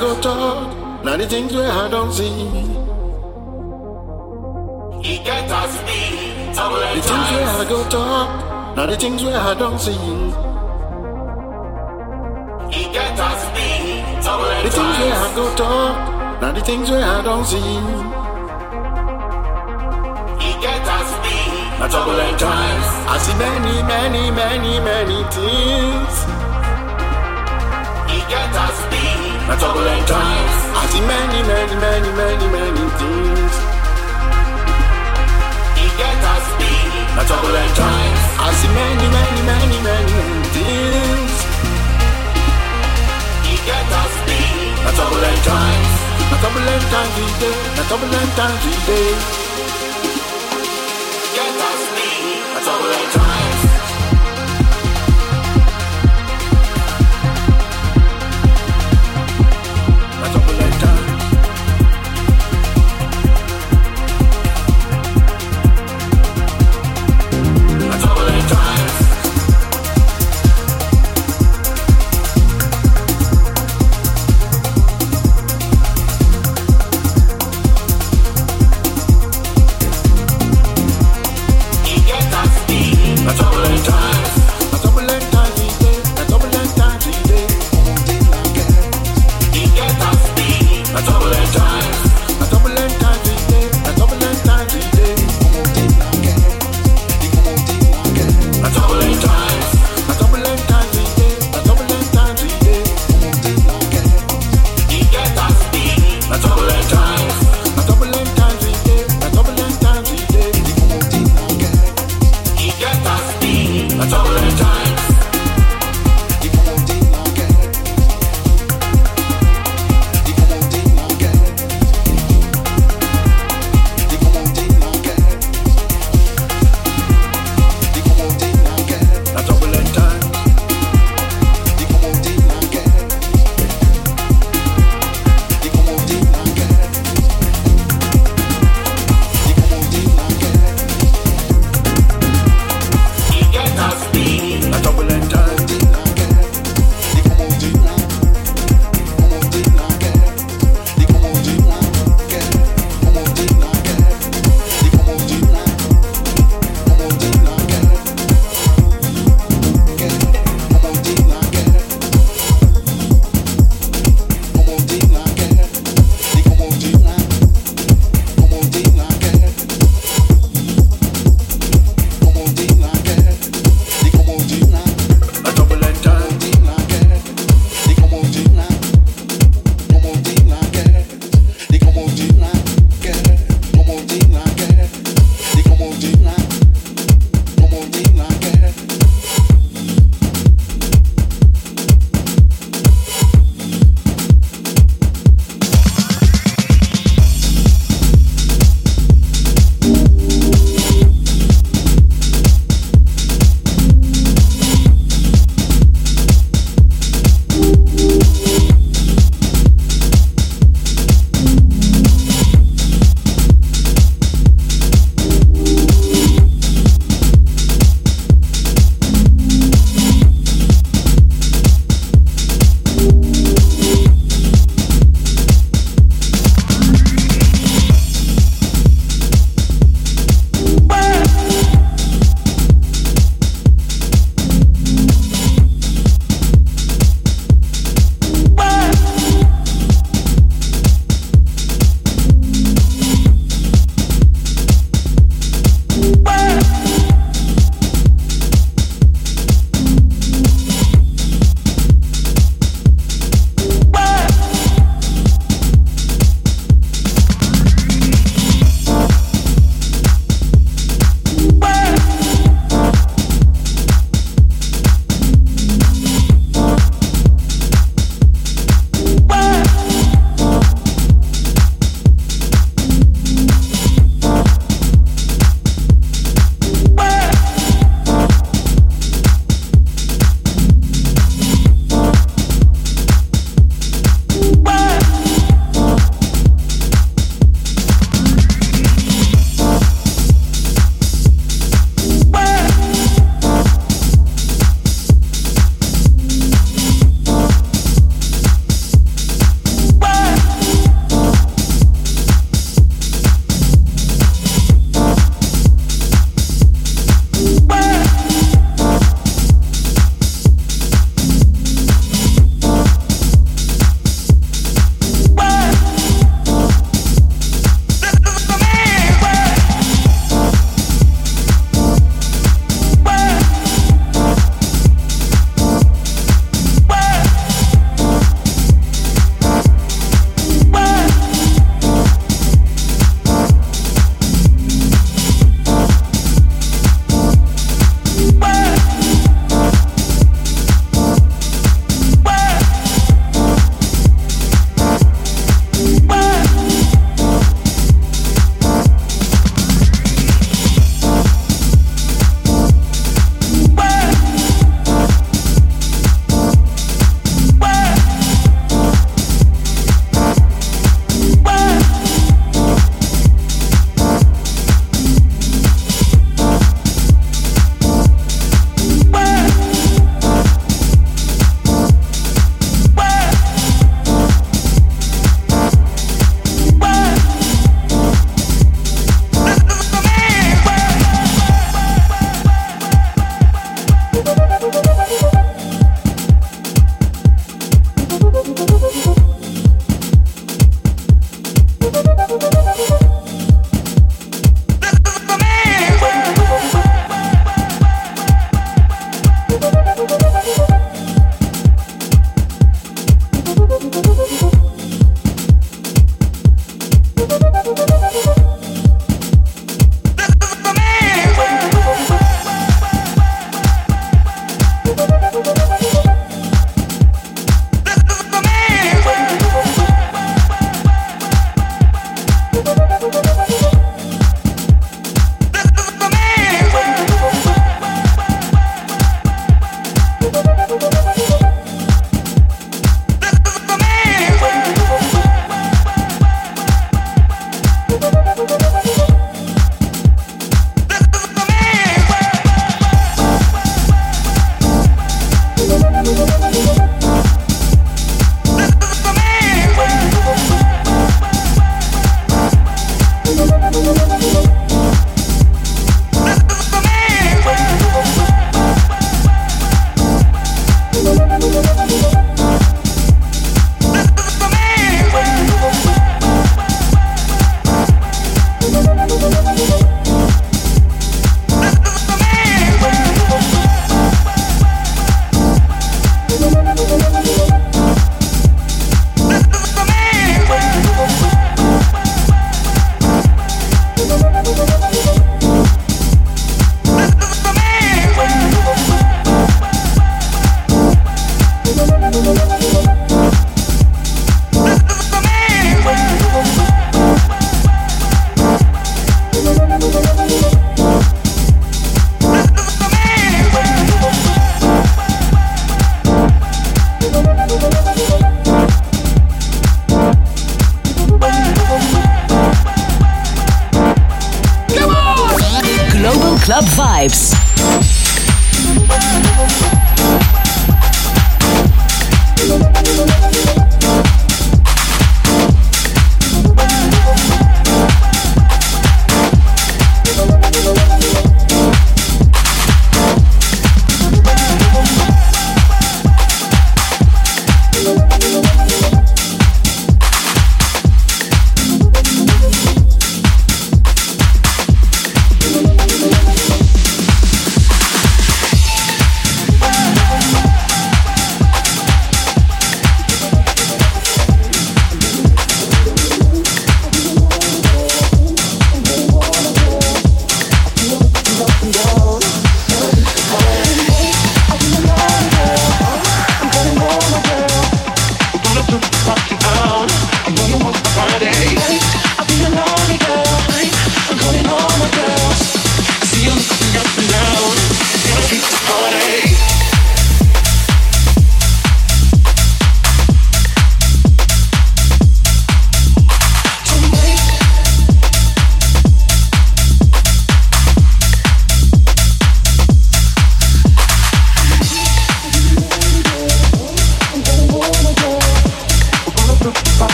go talk. Now the things where I don't see. He can't touch me. Double the things where I go talk. Now the things where I don't see. He can't touch me. Double the things where I go talk. Now the things where I don't see. He can't touch me. Times. I see many, many, many, many things. He can't Na turbulent times. I see many, many, many, many, many things. He get us speed. Na turbulent times. I see many, many, many, many, many things. He get us speed. Na turbulent times. Na turbulent times we dey. Na turbulent times we dey. Get us speed. Na turbulent times.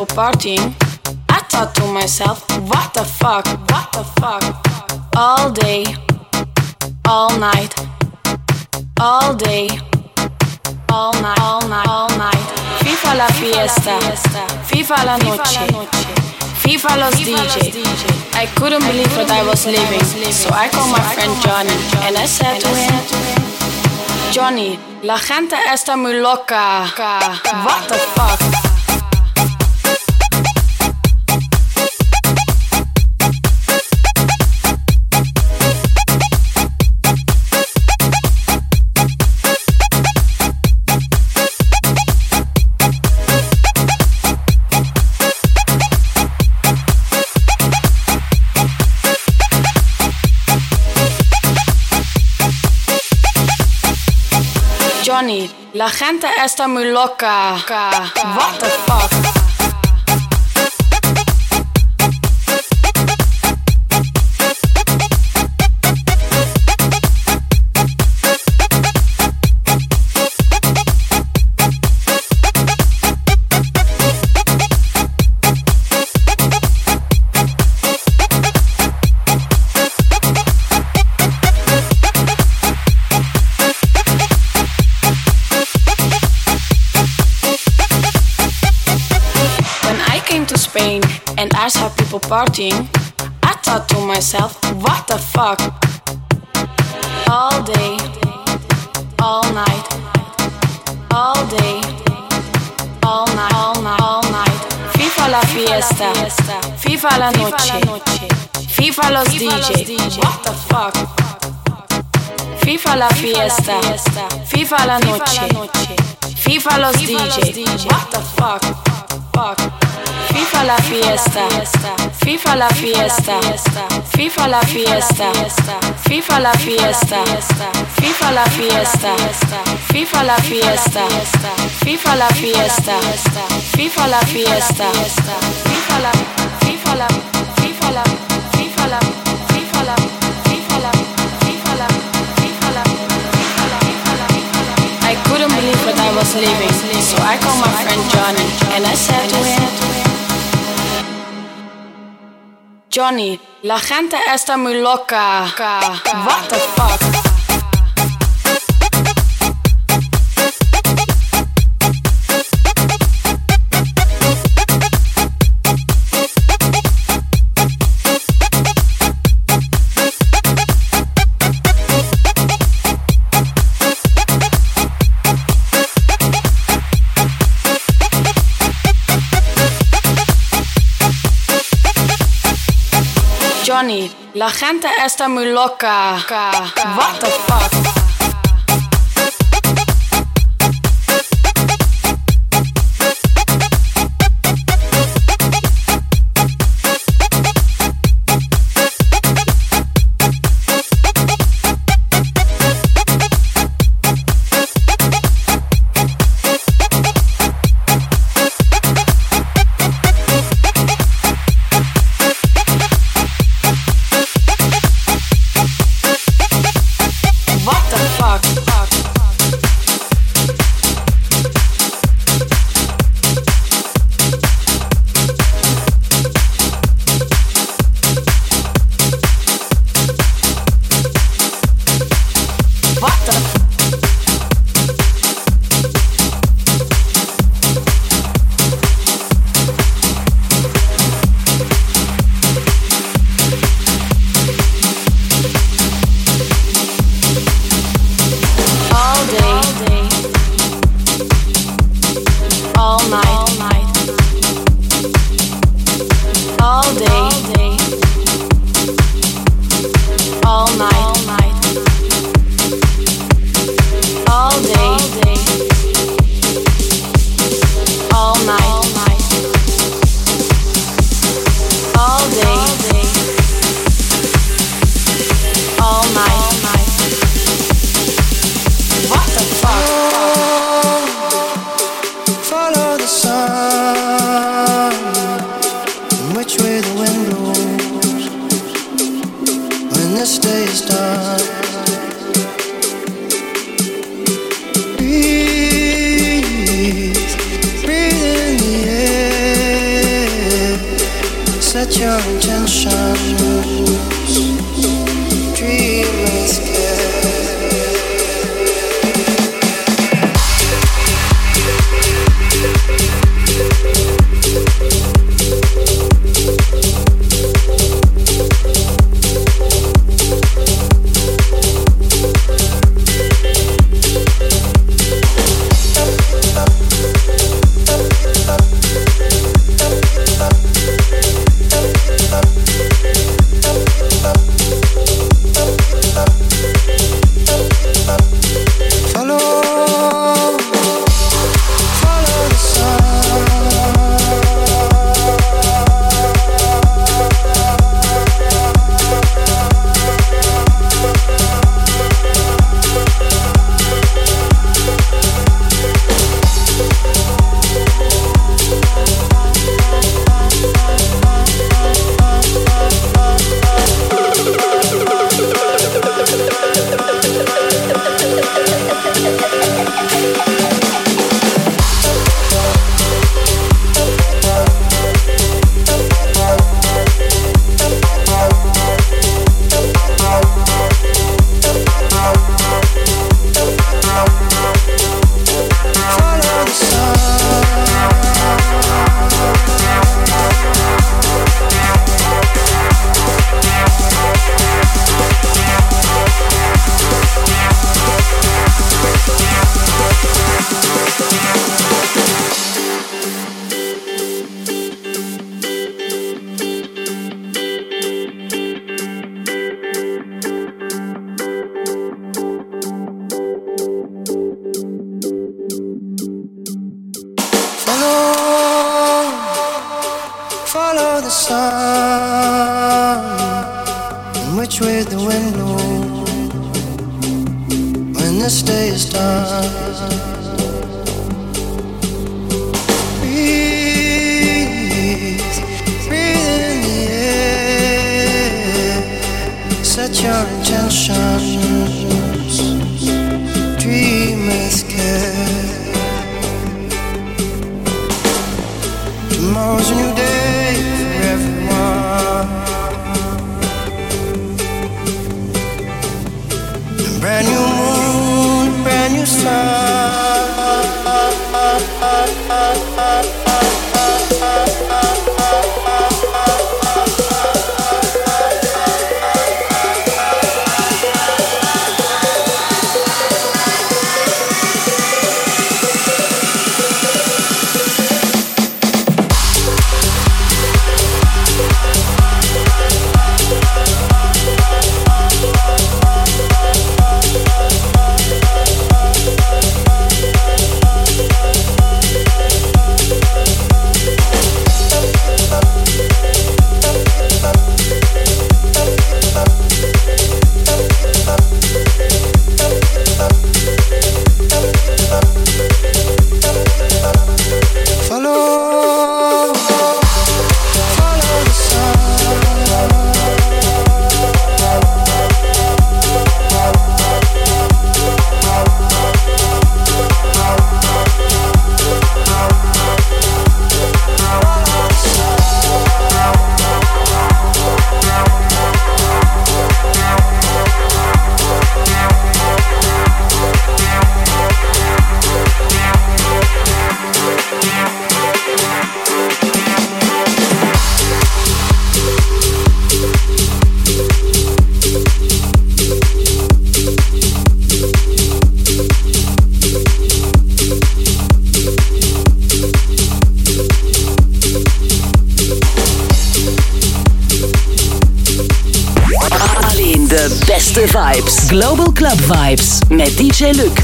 People partying, I thought to myself, what the fuck, what the fuck? All day, all night, all day, all night, all night, all night. FIFA la fiesta, FIFA la noche, FIFA los DJ. I couldn't believe what I was living, so I called my friend Johnny and I said to him, Johnny, la gente está muy loca. What the fuck? Johnny, la gente está muy loca. What the fuck? And I saw people partying, I thought to myself, what the fuck? All day, all night, all day, all night, all night, all night. FIFA la fiesta, FIFA la noche, FIFA los DJ. What the fuck? FIFA la fiesta, FIFA la noche, FIFA los DJ. What the fuck? Fuck. FIFA la fiesta, FIFA la fiesta, FIFA la fiesta, FIFA la fiesta, FIFA la fiesta, FIFA la fiesta, FIFA la fiesta, FIFA la fiesta, FIFA la, FIFA la, FIFA la, FIFA la, FIFA la, FIFA la, FIFA la, FIFA la, FIFA la, I couldn't believe what I was living, so I called my friend Johnny and I said to him, Johnny, la gente está muy loca. What the fuck? Johnny, la gente está muy loca. What the fuck? the fuck? fuck. Vibes met DJ Luke.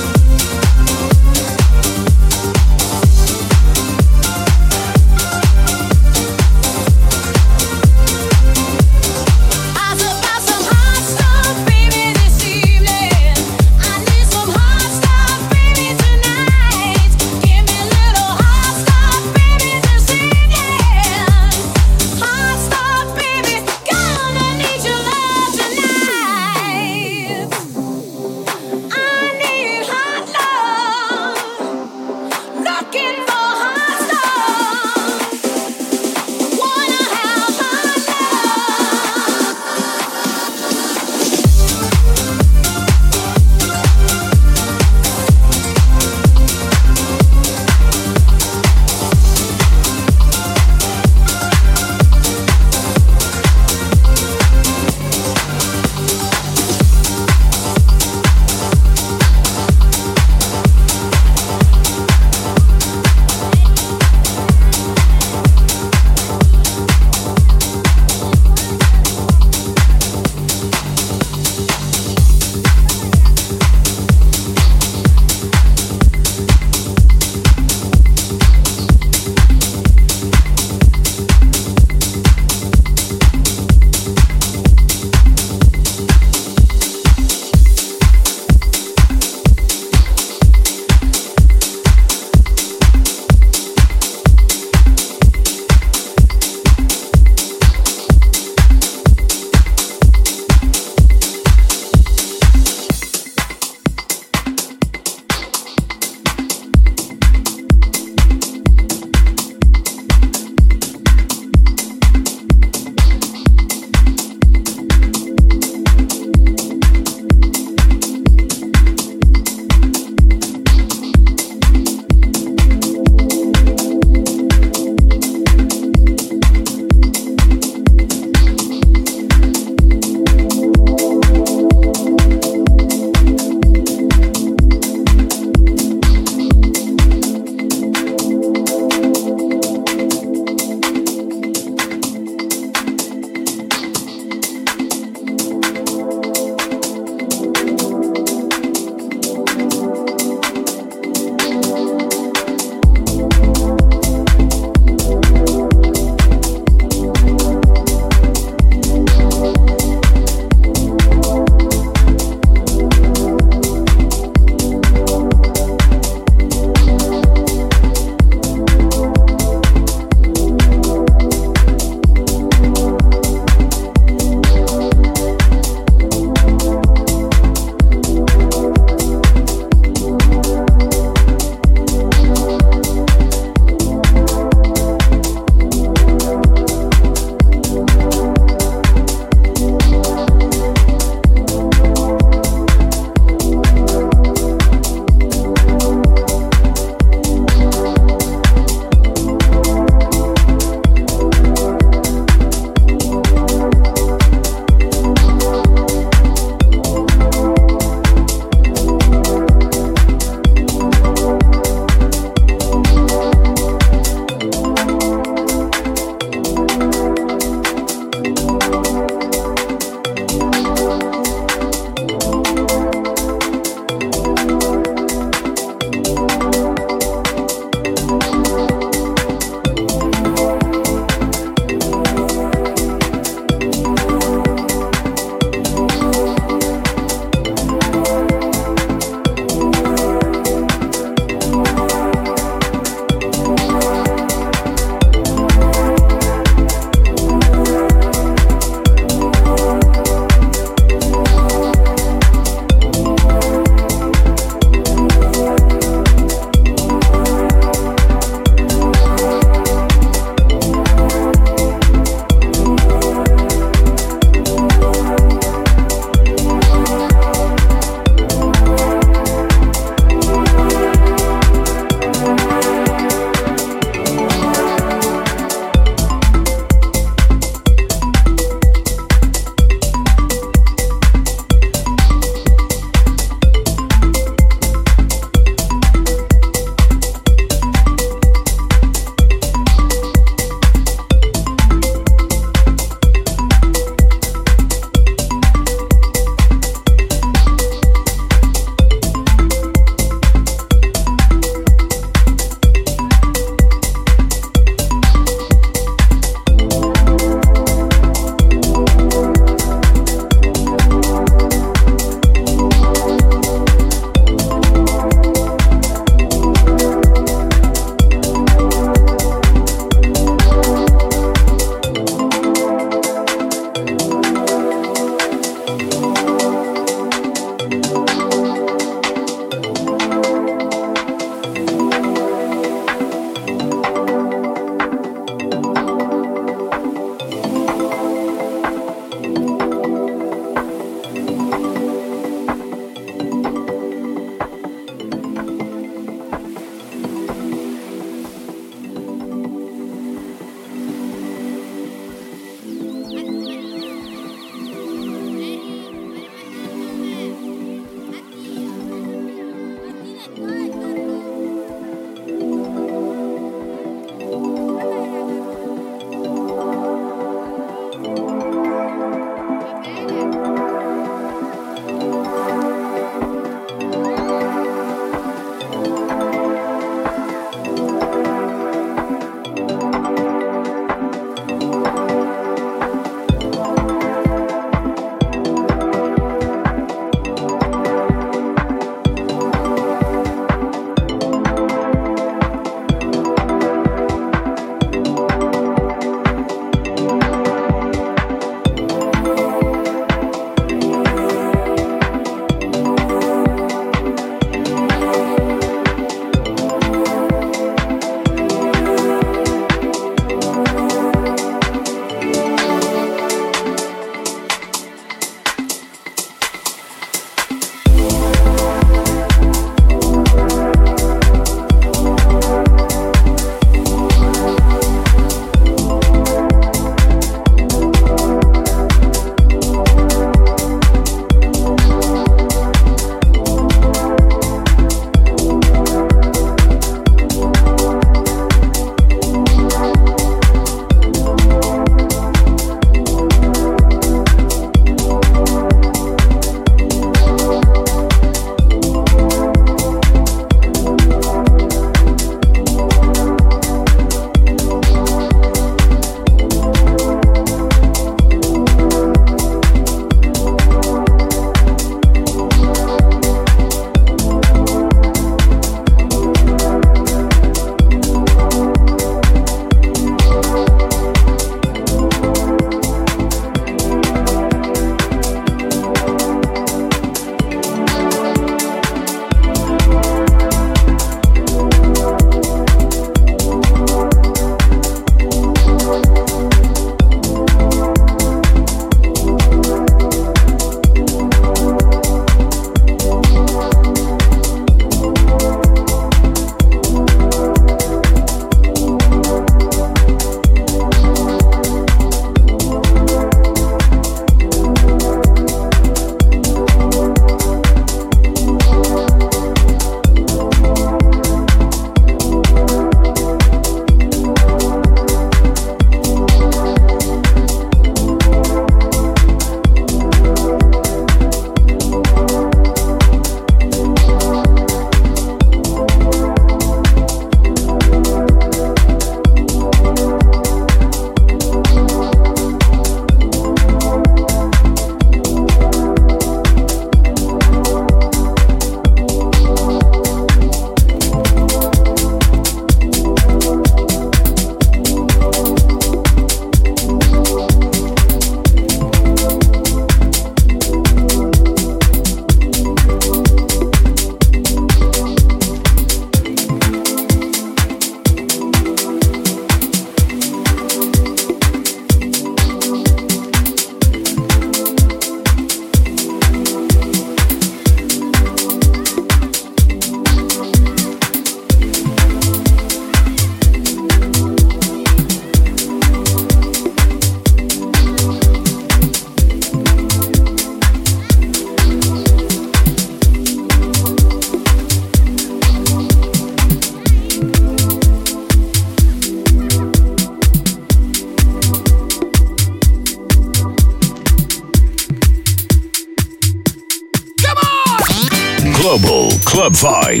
Club